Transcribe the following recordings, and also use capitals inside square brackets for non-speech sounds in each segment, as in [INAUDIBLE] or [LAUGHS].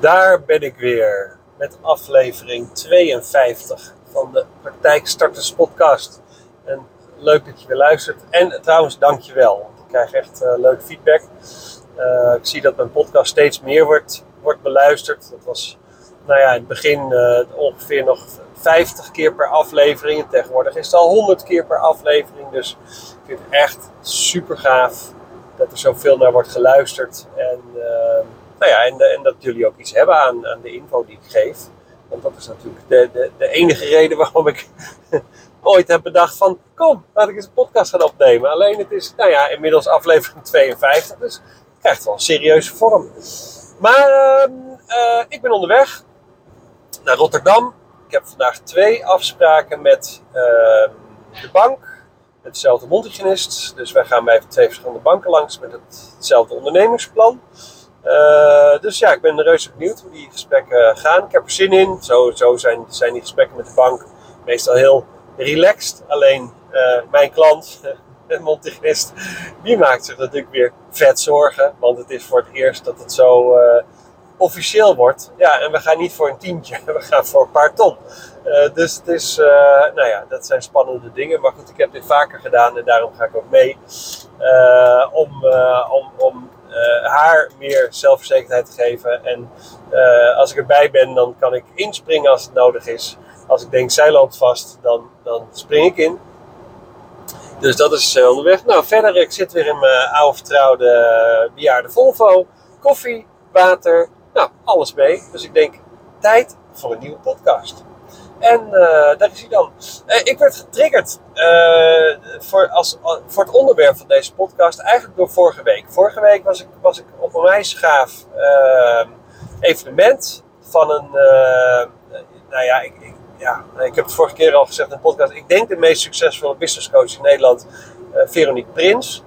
Daar ben ik weer met aflevering 52 van de Praktijkstarters podcast. En leuk dat je weer luistert. En trouwens, dankjewel. Ik krijg echt uh, leuk feedback. Uh, ik zie dat mijn podcast steeds meer wordt, wordt beluisterd. Dat was nou ja, in het begin uh, ongeveer nog 50 keer per aflevering. En tegenwoordig is het al 100 keer per aflevering. Dus ik vind het echt super gaaf dat er zoveel naar wordt geluisterd. En nou ja, en, en, dat jullie ook iets hebben aan, aan de info die ik geef. Want dat is natuurlijk de, de, de enige reden waarom ik [LAUGHS] ooit heb bedacht van... Kom, laat ik eens een podcast gaan opnemen. Alleen het is, nou ja, inmiddels aflevering [LAUGHS] 52. Dus het krijgt wel een serieuze vorm. Maar uh, ik ben onderweg naar Rotterdam. Ik heb vandaag twee afspraken met uh, de bank. Met dezelfde. Dus wij gaan bij twee verschillende banken langs met hetzelfde ondernemingsplan. Uh, dus ja, ik ben reuze benieuwd hoe die gesprekken gaan. Ik heb er zin in. Zo, zo zijn, zijn die gesprekken met de bank meestal heel relaxed. Alleen uh, mijn klant, [LAUGHS] de montignist, die maakt zich natuurlijk weer vet zorgen. Want het is voor het eerst dat het zo uh, officieel wordt. Ja, en we gaan niet voor een tientje, [LAUGHS] we gaan voor een paar ton. dus het is, nou ja, dat zijn spannende dingen. Maar goed, ik heb dit vaker gedaan en daarom ga ik ook mee. om, om, om haar meer zelfverzekerdheid te geven. En uh, als ik erbij ben, dan kan ik inspringen als het nodig is. Als ik denk, zij loopt vast, dan, dan spring ik in. Dus dat is uh, onderweg. Nou, verder, ik zit weer in mijn oude vertrouwde bejaarde Volvo. Koffie, water, nou, alles mee. Dus ik denk, tijd voor een nieuwe podcast. En uh, daar is hij dan. Uh, ik werd getriggerd uh, voor, als, voor het onderwerp van deze podcast eigenlijk door vorige week. Vorige week was ik, was ik op een wijsgaaf evenement van een. nou ja ik, ik, ja, ik heb het vorige keer al gezegd in de podcast. Ik denk de meest succesvolle business coach in Nederland, Veronique Prins.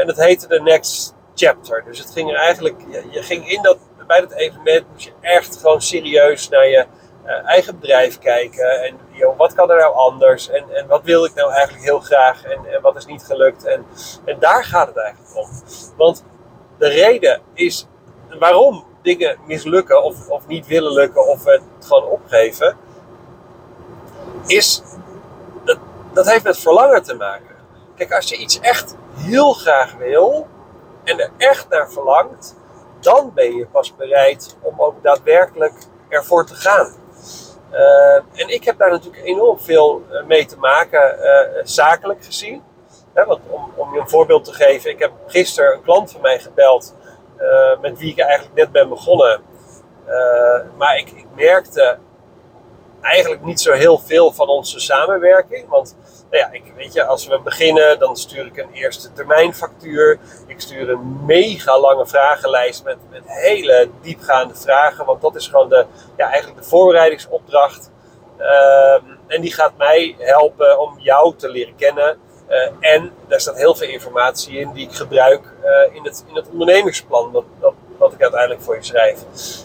en dat heette The Next Chapter. Dus het ging er eigenlijk. Je, je ging in dat, bij dat evenement, moest je echt gewoon serieus naar je uh, eigen bedrijf kijken. En joh, wat kan er nou anders? En, en wat wil ik nou eigenlijk heel graag? En, en wat is niet gelukt? En, en daar gaat het eigenlijk om. Want de reden is waarom dingen mislukken of, of niet willen lukken of het gewoon opgeven, is dat, dat heeft met verlangen te maken. Kijk, als je iets echt heel graag wil en er echt naar verlangt, dan ben je pas bereid om ook daadwerkelijk ervoor te gaan. Uh, en ik heb daar natuurlijk enorm veel eh, mee te maken, uh, zakelijk gezien. want om, om, je een voorbeeld te geven, ik heb gisteren een klant van mij gebeld, uh, met wie ik eigenlijk net ben begonnen. maar ik, ik merkte eigenlijk niet zo heel veel van onze samenwerking. Want nou ja, ik, weet je, als we beginnen, dan stuur ik een eerste termijn factuur. Ik stuur een mega lange vragenlijst met, met hele diepgaande vragen. Want dat is gewoon de, ja, eigenlijk de voorbereidingsopdracht. Uh, en die gaat mij helpen om jou te leren kennen. Uh, en daar staat heel veel informatie in die ik gebruik uh, in, het, in het ondernemingsplan. Dat, dat, wat ik uiteindelijk voor je schrijf.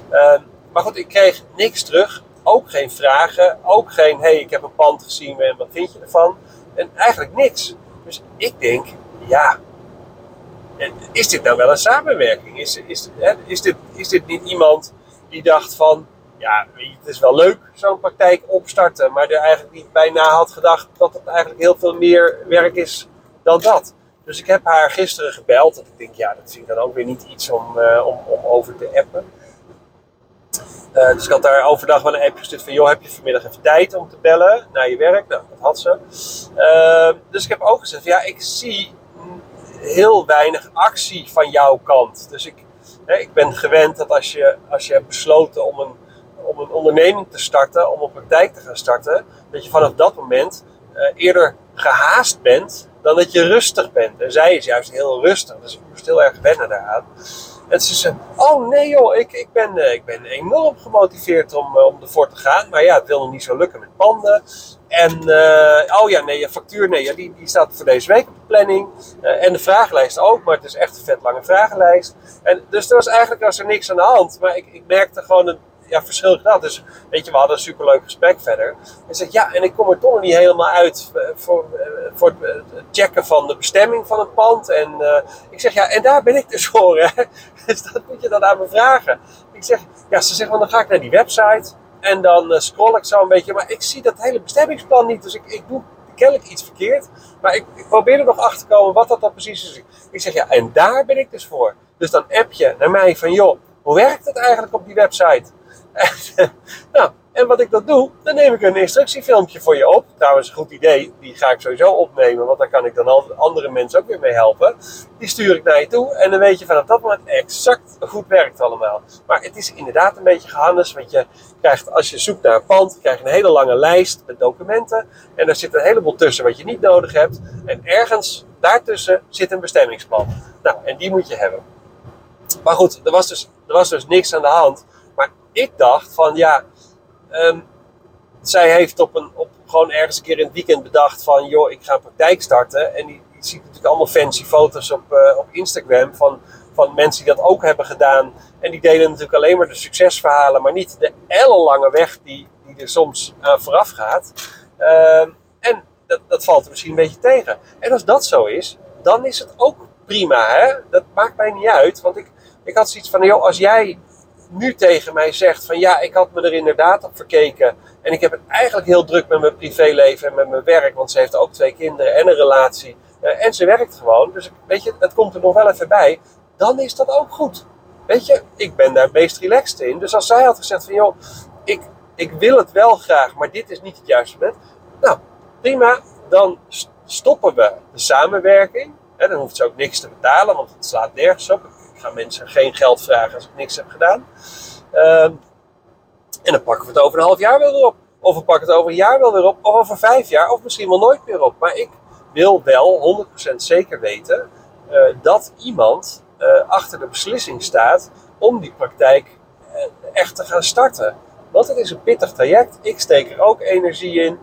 Ehm, maar goed, ik kreeg niks terug. Ook geen vragen. Ook geen, hey, ik heb een pand gezien en wat vind je ervan? En eigenlijk niks. Dus ik denk, ja, is dit nou wel een samenwerking? Is, is, is, dit, is dit niet iemand die dacht van, ja, het is wel leuk zo'n praktijk opstarten, maar er eigenlijk niet bijna had gedacht dat het eigenlijk heel veel meer werk is dan dat. Dus ik heb haar gisteren gebeld. Dat ik denk, ja, dat ik dan ook weer niet iets om, uh, om, om over te appen. Uh, dus ik had daar overdag wel een appje gestuurd van, joh, heb je vanmiddag even tijd om te bellen naar je werk? Nou, dat had ze. Uh, dus ik heb ook gezegd, ja, ik zie heel weinig actie van jouw kant. Dus ik, hè, ik ben gewend dat als je, als je hebt besloten om een, om een onderneming te starten, om een praktijk te gaan starten, dat je vanaf dat moment uh, eerder gehaast bent dan dat je rustig bent. En zij is juist heel rustig, dus ik moest heel erg wennen daaraan. En ze zei, oh nee joh, ik, ik, ben, uh, ik ben enorm gemotiveerd om, uh, om ervoor te gaan. Maar ja, het wil nog niet zo lukken met panden. En, uh, oh ja, nee, je factuur, nee, ja, die, die staat voor deze week op de planning. en de vragenlijst ook, maar het is echt een vet lange vragenlijst. En, dus er was eigenlijk was er niks aan de hand. Maar ik, ik merkte gewoon, een, ja, verschil gedaan. Dus weet je, we hadden een superleuk gesprek verder. En zegt, ja, en ik kom er toch niet helemaal uit eh, voor, eh, voor het checken van de bestemming van het pand. En ik zeg, ja, en daar ben ik dus voor, hè. [LAUGHS] Dus dat moet je dan aan me vragen. Ik zeg, ja, ze zegt, dan ga ik naar die website. En dan scroll ik zo een beetje. Maar ik zie dat hele bestemmingsplan niet. Dus ik, ik doe kennelijk iets verkeerd. Maar ik, ik probeer er nog achter te komen wat dat dan precies is. Ik zeg ja, en daar ben ik dus voor. Dus dan app je naar mij van joh, hoe werkt het eigenlijk op die website? [LAUGHS] nou, en wat ik dan doe, dan neem ik een instructiefilmpje voor je op. Trouwens, een goed idee. Die ga ik sowieso opnemen, want daar kan ik dan andere mensen ook weer mee helpen. Die stuur ik naar je toe en dan weet je vanaf dat moment exact goed werkt allemaal. Maar het is inderdaad een beetje gehannes, want je krijgt, als je zoekt naar een pand, krijg je een hele lange lijst met documenten. En daar zit een heleboel tussen wat je niet nodig hebt. En ergens daartussen zit een bestemmingsplan. Nou, en die moet je hebben. Maar goed, er was dus, er was dus niks aan de hand. Ik dacht van ja, um, zij heeft op een, op gewoon ergens een keer in het weekend bedacht van joh, ik ga een praktijk starten. En die, ziet natuurlijk allemaal fancy foto's op, uh, op Instagram van, van mensen die dat ook hebben gedaan. En die delen natuurlijk alleen maar de succesverhalen, maar niet de ellenlange weg die, die er soms uh, vooraf gaat. Uh, en dat, dat valt er misschien een beetje tegen. En als dat zo is, dan is het ook prima. Hè? Dat maakt mij niet uit, want ik, ik had zoiets van, joh, als jij nu tegen mij zegt van ja, ik had me er inderdaad op verkeken. En ik heb het eigenlijk heel druk met mijn privéleven en met mijn werk. Want ze heeft ook twee kinderen en een relatie. en ze werkt gewoon. Dus weet je, het komt er nog wel even bij. Dan is dat ook goed. Weet je, ik ben daar meest relaxed in. Dus als zij had gezegd van joh, ik, ik wil het wel graag, maar dit is niet het juiste moment. Nou, prima. Dan stoppen we de samenwerking. En dan hoeft ze ook niks te betalen, want het slaat nergens op gaan mensen geen geld vragen als ik niks heb gedaan. Ehm, en dan pakken we het over een half jaar wel weer op. Of we pakken het over een jaar wel weer op. Of over vijf jaar. Of misschien wel nooit meer op. Maar ik wil wel 100% zeker weten uh, dat iemand uh, achter de beslissing staat om die praktijk uh, echt te gaan starten. Want het is een pittig traject. Ik steek er ook energie in.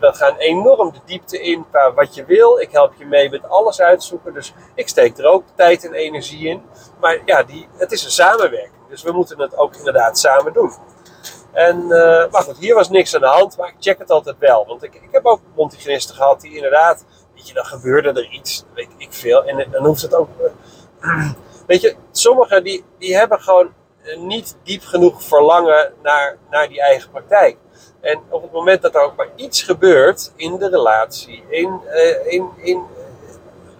We gaan enorm de diepte in qua wat je wil. Ik help je mee met alles uitzoeken. Dus ik steek er ook tijd en energie in. Maar ja, die, het is een samenwerking. Dus we moeten het ook inderdaad samen doen. En, uh, maar goed, hier was niks aan de hand, maar ik check het altijd wel. Want ik, ik heb ook montigenisten gehad die inderdaad, weet je, dan gebeurde er iets, weet ik veel. En dan hoeft het ook, [CLEARS THROAT] weet je, sommigen die, die hebben gewoon niet diep genoeg verlangen naar, naar die eigen praktijk. En op het moment dat er ook maar iets gebeurt in de relatie, in, uh, in, in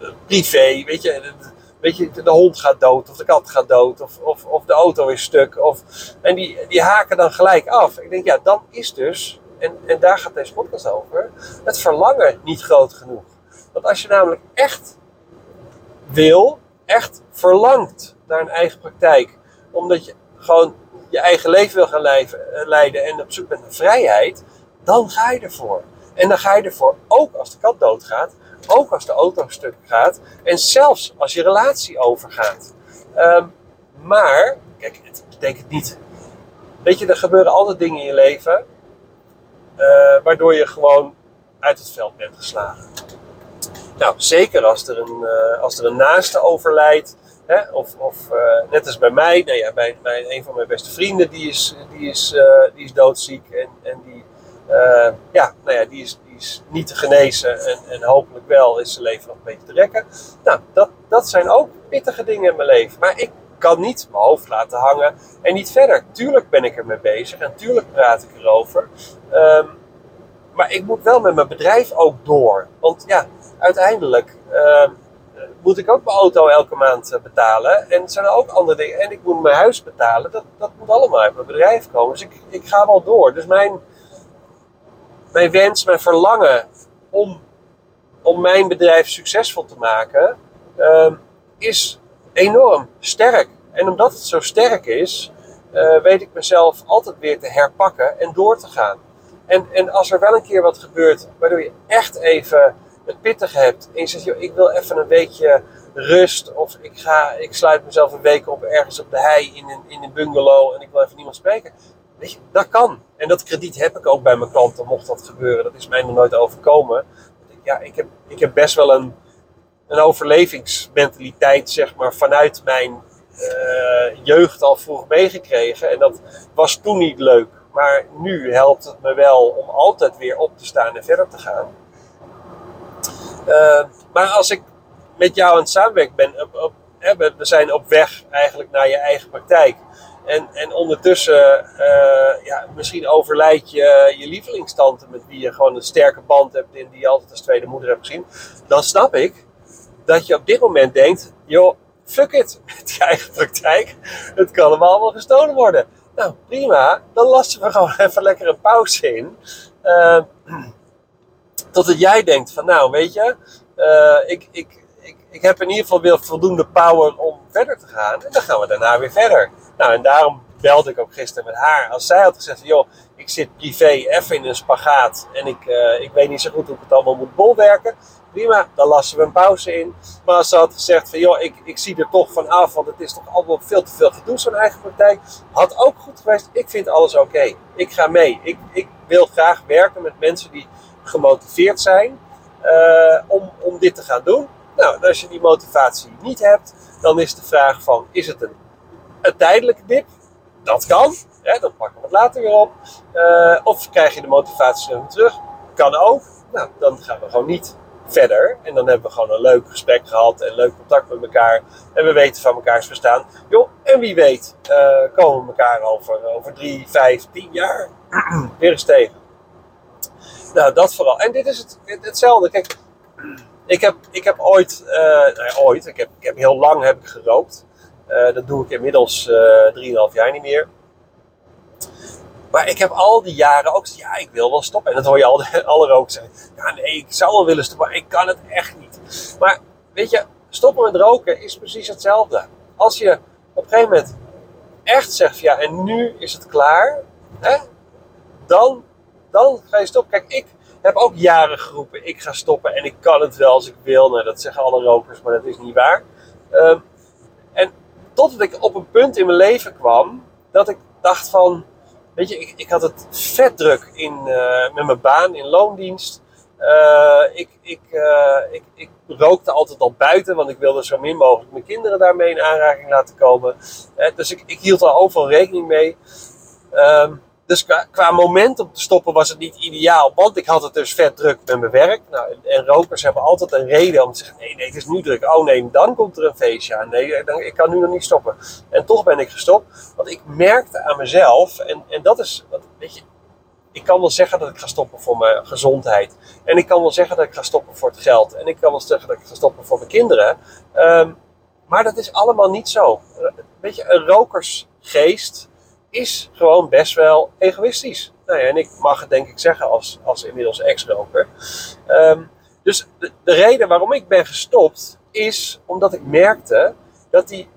uh, privé, weet je, weet je, de hond gaat dood of de kat gaat dood of, of, of de auto is stuk. Of, en die, die haken dan gelijk af. Ik denk, ja, dan is dus, en, en daar gaat deze podcast over, het verlangen niet groot genoeg. Want als je namelijk echt wil, echt verlangt naar een eigen praktijk, omdat je gewoon je eigen leven wil gaan eh, leiden en op zoek bent naar vrijheid, dan ga je ervoor. En dan ga je ervoor ook als de kat doodgaat, ook als de auto stuk gaat en zelfs als je relatie overgaat. Um, maar, kijk, het betekent niet. Weet je, er gebeuren altijd dingen in je leven uh, waardoor je gewoon uit het veld bent geslagen. Nou, zeker als er een, uh, als er een naaste overlijdt Hè? Of, of uh, net als bij mij, nou bij, bij een van mijn beste vrienden, die is, die is, uh, die is doodziek en, en die, uh, ja, nou ja, die, is, die is niet te genezen en, en hopelijk wel is zijn leven nog een beetje te rekken. Nou, dat, dat zijn ook pittige dingen in mijn leven. Maar ik kan niet mijn hoofd laten hangen en niet verder. Tuurlijk ben ik er mee bezig en tuurlijk praat ik erover. Um, maar ik moet wel met mijn bedrijf ook door. Want ja, uiteindelijk. Uh, moet ik ook mijn auto elke maand eh, betalen. En zijn ook andere dingen. En ik moet mijn huis betalen. Dat, dat moet allemaal uit mijn bedrijf komen. Dus ik, ik ga wel door. Dus mijn, mijn wens, mijn verlangen om, om mijn bedrijf succesvol te maken, uh, is enorm sterk. En omdat het zo sterk is, uh, weet ik mezelf altijd weer te herpakken en door te gaan. En, en als er wel een keer wat gebeurt, waardoor je echt even het pittig hebt en je zegt, joh, ik wil even een weekje rust of ik, ga, ik sluit mezelf een week op ergens op de hei in een, in een bungalow en ik wil even niemand spreken. Weet je, dat kan. En dat krediet heb ik ook bij mijn klanten, mocht dat gebeuren. Dat is mij nog nooit overkomen. Ja, ik heb, ik heb best wel een, een overlevingsmentaliteit, zeg maar, vanuit mijn jeugd al vroeg meegekregen. En dat was toen niet leuk. Maar nu helpt het me wel om altijd weer op te staan en verder te gaan. Maar als ik met jou aan het ben, op, we zijn op weg eigenlijk naar je eigen praktijk. En, en ondertussen, uh, ja, misschien overlijdt je, je lievelingstante met wie je gewoon een sterke band hebt en die je altijd als tweede moeder hebt gezien. Dan snap ik dat je op dit moment denkt, joh, fuck it [LAUGHS] met je eigen praktijk. Het kan allemaal wel gestolen worden. Nou, prima. Dan lassen we gewoon [LAUGHS] even lekker een pauze in. Uh, [CLEARS THROAT] totdat jij denkt van, nou, weet je, uh, ik, ik, ik, ik heb in ieder geval weer voldoende power om verder te gaan. En dan gaan we daarna weer verder. Nou, en daarom belde ik ook gisteren met haar. Als zij had gezegd, joh, ik zit privé even in een spagaat en ik, uh, ik weet niet zo goed hoe ik het allemaal moet bolwerken. Prima, dan lassen we een pauze in. Maar als ze had gezegd van, joh, ik, ik zie er toch van af, want het is toch allemaal veel te veel gedoe, zo'n eigen praktijk. Had ook goed geweest, ik vind alles oké. Ik ga mee. Ik, ik wil graag werken met mensen die gemotiveerd zijn uh, om, om dit te gaan doen. Nou, als je die motivatie niet hebt, dan is de vraag van, is het een, een tijdelijke dip? Dat kan, hè, dan pakken we het later weer op. Uh, of krijg je de motivatie weer terug? Kan ook. Nou, dan gaan we gewoon niet verder. En dan hebben we gewoon een leuk gesprek gehad en leuk contact met elkaar. En we weten van elkaars verstaan. Joh, en wie weet uh, komen we elkaar over, over drie, vijf, tien jaar [CLEARS THROAT] weer eens tegen. Nou, dat vooral. En dit is het, hetzelfde. Kijk, ik heb, ik heb ooit, uh, nou ooit, ik heb, ik heb heel lang heb ik gerookt. Uh, dat doe ik inmiddels uh, 3,5 jaar niet meer. Maar ik heb al die jaren ook ja, ik wil wel stoppen. En dat hoor je al [LAUGHS] alle rokers zeggen. Ja, nee, ik zou wel willen stoppen, maar ik kan het echt niet. Maar weet je, stoppen met roken is precies hetzelfde. Als je op een gegeven moment echt zegt, ja, en nu is het klaar. Hè, dan, dan ga je stoppen. Kijk, ik heb ook jaren geroepen, ik ga stoppen en ik kan het wel als ik wil. Nou, dat zeggen alle rokers, maar dat is niet waar. Uh, en totdat ik op een punt in mijn leven kwam, dat ik dacht van, weet je, ik, ik had het vet druk in, uh, met mijn baan in loondienst. Uh, ik, ik, uh, ik, ik, rookte altijd al buiten, want ik wilde zo min mogelijk mijn kinderen daarmee in aanraking laten komen. dus ik, ik hield er overal rekening mee. Ehm, dus qua, moment om te stoppen was het niet ideaal. Want ik had het dus vet druk met mijn werk. Nou, en, rokers hebben altijd een reden om te zeggen: nee, nee, het is nu druk. Oh nee, dan komt er een feestje aan. Nee, dan, ik kan nu nog niet stoppen. En toch ben ik gestopt. Want ik merkte aan mezelf, en, en dat is, weet je, ik kan wel zeggen dat ik ga stoppen voor mijn gezondheid. En ik kan wel zeggen dat ik ga stoppen voor het geld. En ik kan wel zeggen dat ik ga stoppen voor mijn kinderen. Um, maar dat is allemaal niet zo. Weet je, een rokersgeest is gewoon best wel egoïstisch. Nou ja, en ik mag het denk ik zeggen als, als inmiddels ex-roker. Um, dus de, de, reden waarom ik ben gestopt is omdat ik merkte dat die,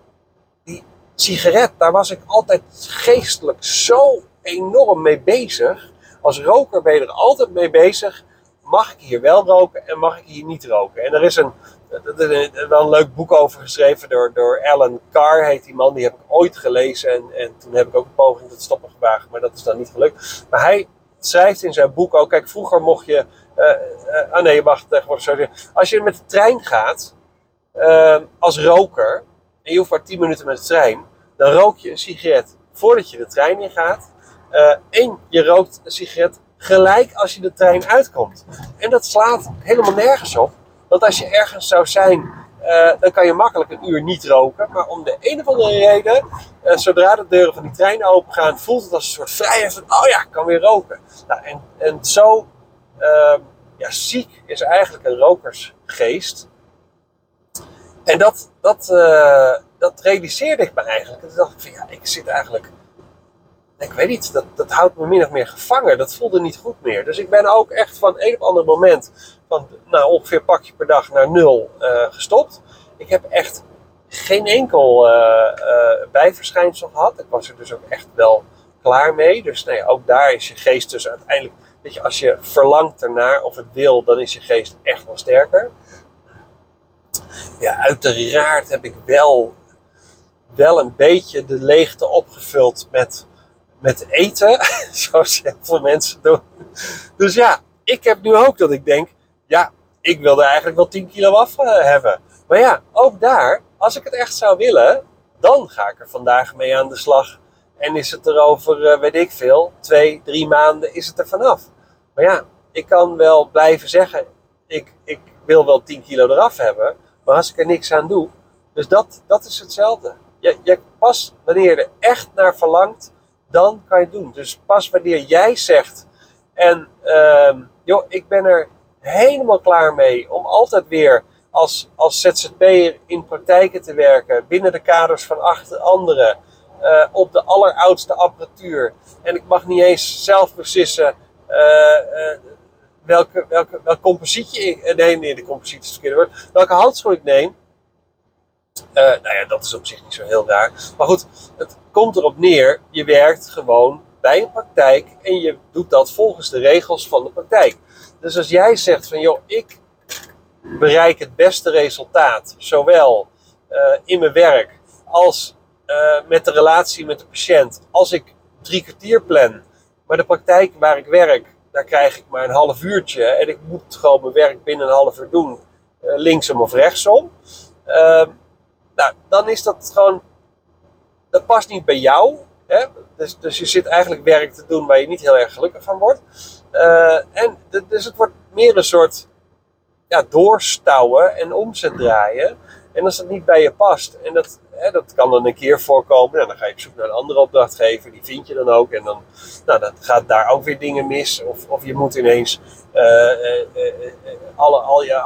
die sigaret, daar was ik altijd geestelijk zo enorm mee bezig. Als roker ben je er altijd mee bezig. Mag ik hier wel roken en mag ik hier niet roken? En er is een, er is wel een leuk boek over geschreven door, door Alan Carr, heet die man. Die heb ik ooit gelezen en, en toen heb ik ook een poging tot stoppen gewaagd, maar dat is dan niet gelukt. Maar hij schrijft in zijn boek ook, kijk, vroeger mocht je, uh, uh, ah nee, mag tegenwoordig zo. Als je met de trein gaat, uh, als roker, en je hoeft maar 10 minuten met de trein, dan rook je een sigaret voordat je de trein ingaat. en je rookt een sigaret gelijk als je de trein uitkomt. En dat slaat helemaal nergens op. Want als je ergens zou zijn, uh, dan kan je makkelijk een uur niet roken. Maar om de een of andere reden, uh, zodra de deuren van die trein open gaan, voelt het als een soort vrijheid van, oh ja, ik kan weer roken. Nou, en, en zo uh, ja, ziek is eigenlijk een rokersgeest. En dat, dat, uh, dat realiseerde ik me eigenlijk. En toen dacht ik van, ja, ik zit eigenlijk ik weet niet, dat, dat houdt me min of meer gevangen. Dat voelde niet goed meer. Dus ik ben ook echt van een op ander moment, van nou, ongeveer pakje per dag naar nul uh, gestopt. Ik heb echt geen enkel uh, uh, bijverschijnsel gehad. Ik was er dus ook echt wel klaar mee. Dus nee, ook daar is je geest dus uiteindelijk, weet je, als je verlangt ernaar of het wil, dan is je geest echt wel sterker. Ja, uiteraard heb ik wel, wel een beetje de leegte opgevuld met met eten, [LAUGHS] zoals heel veel mensen doen. Dus ja, ik heb nu ook dat ik denk, ja, ik wilde eigenlijk wel 10 kilo af uh, hebben. Maar ja, ook daar, als ik het echt zou willen, dan ga ik er vandaag mee aan de slag. En is het er over, eh, weet ik veel, twee, drie maanden is het er vanaf. Maar ja, ik kan wel blijven zeggen, ik, ik wil wel 10 kilo eraf hebben. Maar als ik er niks aan doe, dus dat, dat is hetzelfde. Je, je, pas wanneer je er echt naar verlangt, dan kan je het doen. Dus pas wanneer jij zegt, en uh, joh, ik ben er helemaal klaar mee om altijd weer als, als ZZP'er in praktijken te werken, binnen de kaders van acht anderen, uh, op de alleroudste apparatuur. En ik mag niet eens zelf beslissen uh, uh, welke, welke, welke compositie ik, nee, nee, de compositie is het welke handschoen ik neem. Nou ja, dat is op zich niet zo heel raar. Maar goed, het komt erop neer, je werkt gewoon bij een praktijk en je doet dat volgens de regels van de praktijk. Dus als jij zegt van joh, ik bereik het beste resultaat, zowel uh, in mijn werk als uh, met de relatie met de patiënt, als ik drie kwartier plan, maar de praktijk waar ik werk, daar krijg ik maar een half uurtje en ik moet gewoon mijn werk binnen een half uur doen, linksom of rechtsom. Nou, dan is dat gewoon, dat past niet bij jou. Hè? Dus, dus je zit eigenlijk werk te doen waar je niet heel erg gelukkig van wordt. Uh, en dus het wordt meer een soort ja, doorstouwen en omzet draaien. En als dat niet bij je past, en dat, dat kan dan een keer voorkomen, dan ga je op zoek naar een andere opdrachtgever, die vind je dan ook. En dan, nou, dan gaat daar ook weer dingen mis. Of, of je moet ineens uh, uh, alle, al, je,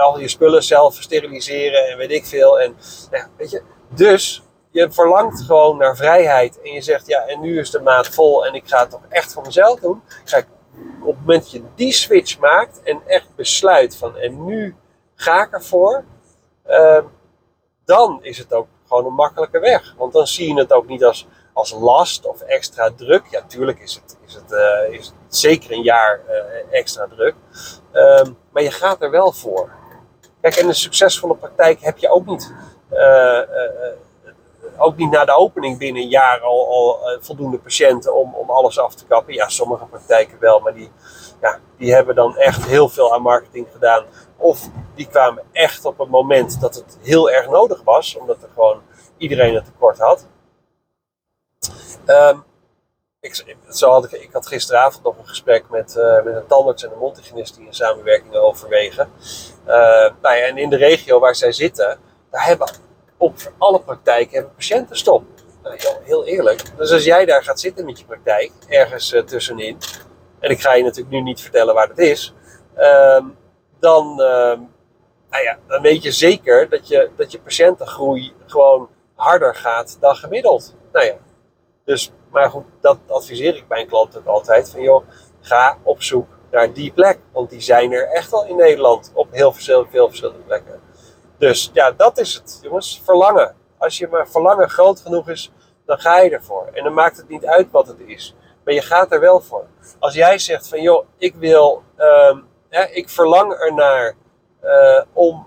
al je spullen zelf steriliseren en weet ik veel. En, nou, weet je, dus je verlangt gewoon naar vrijheid. En je zegt, ja, en nu is de maat vol en ik ga het toch echt voor mezelf doen. Ga op het moment dat je die switch maakt en echt besluit van, en nu ga ik ervoor. Uh, dan is het ook gewoon een makkelijke weg. Want dan zie je het ook niet als, als last of extra druk. Ja, tuurlijk is het, is het, uh, is zeker een jaar uh, extra druk. Um, maar je gaat er wel voor. Kijk, en een succesvolle praktijk heb je ook niet uh, ook niet na de opening binnen een jaar al, al voldoende patiënten om, om alles af te kappen. Ja, sommige praktijken wel, maar die, ja, die hebben dan echt heel veel aan marketing gedaan. Of die kwamen echt op een moment dat het heel erg nodig was, omdat er gewoon iedereen het tekort had. Um, ik, zo had ik, ik had gisteravond nog een gesprek met, uh, met een tandarts en een mondhygiënist die een samenwerking overwegen. Uh, nou en in de regio waar zij zitten, daar hebben op alle praktijken hebben patiënten stop. Nou, heel eerlijk. Dus als jij daar gaat zitten met je praktijk, ergens uh, tussenin, en ik ga je natuurlijk nu niet vertellen waar dat is, uh, dan, uh, nou ja, dan weet je zeker dat je, dat je patiëntengroei gewoon harder gaat dan gemiddeld. Nou ja, dus, maar goed, dat adviseer ik mijn klanten ook altijd. Van joh, ga op zoek naar die plek. Want die zijn er echt al in Nederland op heel veel, veel verschillende plekken. Dus ja, dat is het, jongens. Verlangen. Als je maar verlangen groot genoeg is, dan ga je ervoor. En dan maakt het niet uit wat het is. Maar je gaat er wel voor. Als jij zegt van, joh, ik wil, um, ja, ik verlang ernaar uh, om,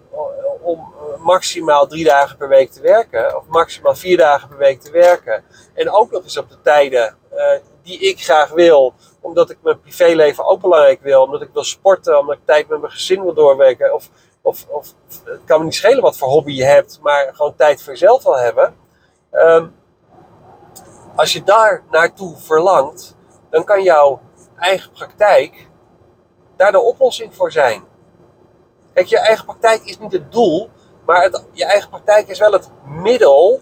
om maximaal drie dagen per week te werken. Of maximaal vier dagen per week te werken. En ook nog eens op de tijden die ik graag wil. Omdat ik mijn privéleven ook belangrijk wil. Omdat ik wil sporten. Omdat ik tijd met mijn gezin wil doorwerken. Of of, of het kan me niet schelen wat voor hobby je hebt, maar gewoon tijd voor jezelf wil hebben. Um, als je daar naartoe verlangt, dan kan jouw eigen praktijk daar de oplossing voor zijn. Kijk, je eigen praktijk is niet het doel, maar het, je eigen praktijk is wel het middel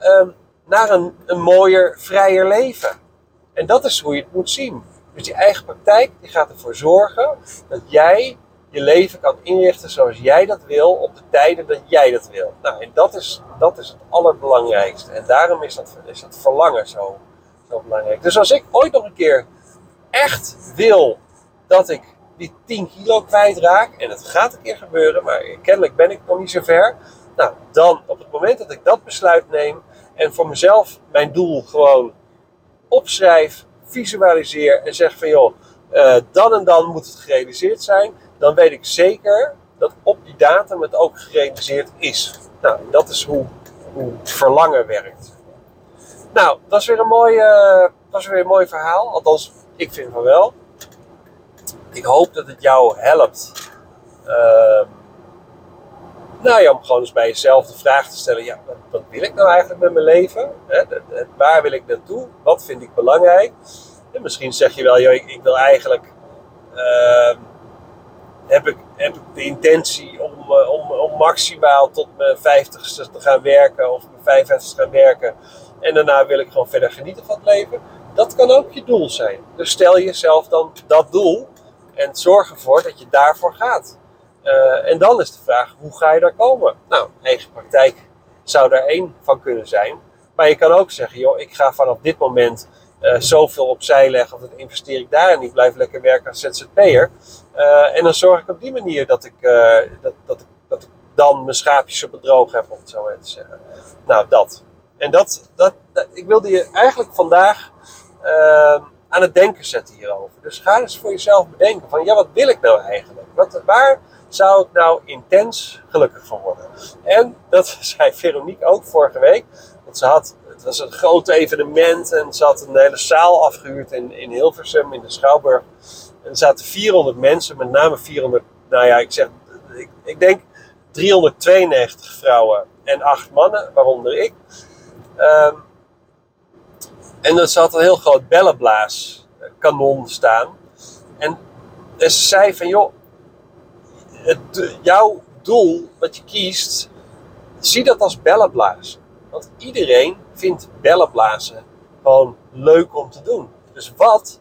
um, naar een, een mooier, vrijer leven. En dat is hoe je het moet zien. Dus die eigen praktijk die gaat ervoor zorgen dat jij je leven kan inrichten zoals jij dat wil, op de tijden dat jij dat wil. Nou, en dat is, dat is het allerbelangrijkste. En daarom is dat, is dat verlangen zo, zo belangrijk. Dus als ik ooit nog een keer echt wil dat ik die 10 kilo kwijtraak, en het gaat een keer gebeuren, maar kennelijk ben ik nog niet zo ver. Nou, dan op het moment dat ik dat besluit neem en voor mezelf mijn doel gewoon opschrijf, visualiseer en zeg van joh, uh, dan en dan moet het gerealiseerd zijn dan weet ik zeker dat op die datum het ook gerealiseerd is. Nou, dat is hoe, hoe verlangen werkt. Nou, dat is weer een mooi, uh, dat is weer een mooi verhaal. Althans, ik vind van wel. Ik hoop dat het jou helpt. Uh, Nou ja, om gewoon eens bij jezelf de vraag te stellen: ja, wat, wil ik nou eigenlijk met mijn leven? Hè? Waar wil ik naartoe? Wat vind ik belangrijk? En misschien zeg je wel: joh, ik, ik wil eigenlijk. Uh, heb, ik, heb ik de intentie om, uh, om, om maximaal tot mijn 50ste te gaan werken of mijn 55ste te gaan werken. En daarna wil ik gewoon verder genieten van het leven. Dat kan ook je doel zijn. Dus stel jezelf dan dat doel en zorg ervoor dat je daarvoor gaat. Uh, en dan is de vraag, hoe ga je daar komen? Nou, eigen praktijk zou daar één van kunnen zijn. Maar je kan ook zeggen, joh, ik ga vanaf dit moment uh, zoveel opzij leggen, of dat investeer ik daar en ik blijf lekker werken als ZZP'er. Uh, en dan zorg ik op die manier dat ik, dat, dat, ik, dat ik dan mijn schaapjes op het droog heb, om het zo te zeggen. Nou, dat. En dat, dat, dat ik wilde je eigenlijk vandaag aan het denken zetten hierover. Dus ga eens voor jezelf bedenken van, ja, wat wil ik nou eigenlijk? Wat, waar zou ik nou intens gelukkig van worden? En dat [LAUGHS] zei Veronique ook vorige week. Want ze had, het was een groot evenement en ze had een hele zaal afgehuurd in, in Hilversum, in de Schouwburg. En er zaten 400 mensen, met name 400, nou ja, ik zeg, ik, ik denk 392 vrouwen en 8 mannen, waaronder ik. Um, en er zat een heel groot bellenblaaskanon staan. En ze zei van, joh, het, jouw doel wat je kiest, zie dat als bellenblazen. Want iedereen vindt bellenblazen gewoon leuk om te doen. Dus wat,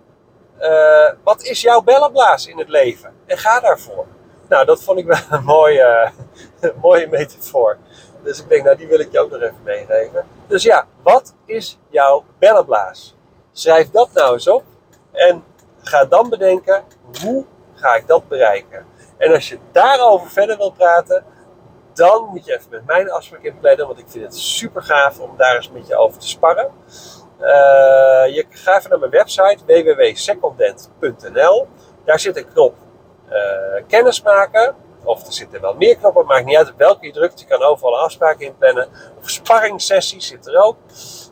uh, wat is jouw bellenblaas in het leven? En ga daarvoor. Nou, dat vond ik wel een mooie, [LAUGHS] mooie metafoor. Dus ik denk, nou, die wil ik je ook nog even meegeven. Dus ja, wat is jouw bellenblaas? Schrijf dat nou eens op en ga dan bedenken, hoe ga ik dat bereiken? En als je daarover verder wil praten, dan moet je even met mijn afspraak inplannen, want ik vind het super gaaf om daar eens met je over te sparren. Uh, je gaat even naar mijn website www.secondent.nl. Daar zit een knop uh, kennis maken. Of er zitten wel meer knoppen, maakt niet uit welke je drukt. Je kan overal afspraak inplannen. Of sparringssessies zit er ook.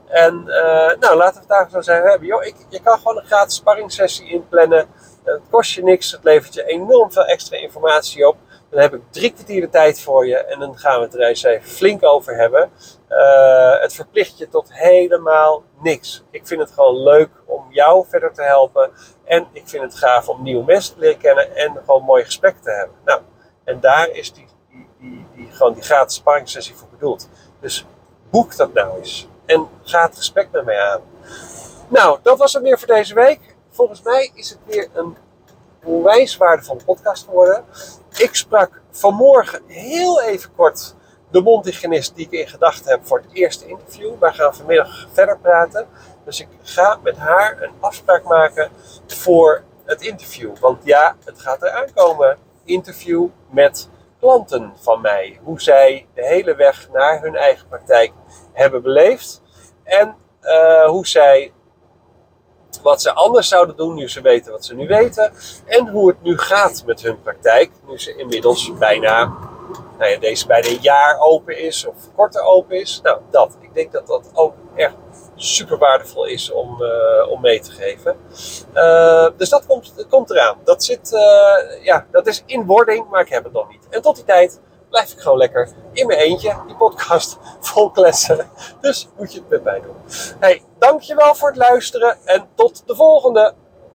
En uh, nou, laten we het daar zo zijn hebben. Ik, je kan gewoon een gratis sparringssessie inplannen. Het kost je niks, het levert je enorm veel extra informatie op. Dan heb ik drie kwartier de tijd voor je en dan gaan we het er eens even flink over hebben. Uh, het verplicht je tot helemaal niks. Ik vind het gewoon leuk om jou verder te helpen. En ik vind het gaaf om nieuwe mensen te leren kennen en gewoon mooie gesprekken te hebben. Nou, en daar is die, die, die, die, gewoon die gratis sparringssessie voor bedoeld. Dus boek dat nou eens. En ga het gesprek met mij aan. Nou, dat was het weer voor deze week. Volgens mij is het weer een onwijs waardevolle podcast geworden. Ik sprak vanmorgen heel even kort de mondhygiënist die ik in gedachten heb voor het eerste interview. Wij gaan vanmiddag verder praten. Dus ik ga met haar een afspraak maken voor het interview. Want ja, het gaat eraan komen. Interview met klanten van mij. Hoe zij de hele weg naar hun eigen praktijk hebben beleefd. En uh, hoe zij wat ze anders zouden doen nu ze weten wat ze nu weten. En hoe het nu gaat met hun praktijk. Nu ze inmiddels bijna, nou ja, deze bijna een jaar open is of korter open is. Nou, dat. Ik denk dat dat ook echt super waardevol is om, uh, om mee te geven. Uh, dus dat komt, komt eraan. Dat, zit, uh, ja, dat is in wording, maar ik heb het nog niet. En tot die tijd blijf ik gewoon lekker in mijn eentje die podcast [LAUGHS] vol kletsen. Dus moet je het met mij doen. Hey, dankjewel voor het luisteren en tot de volgende.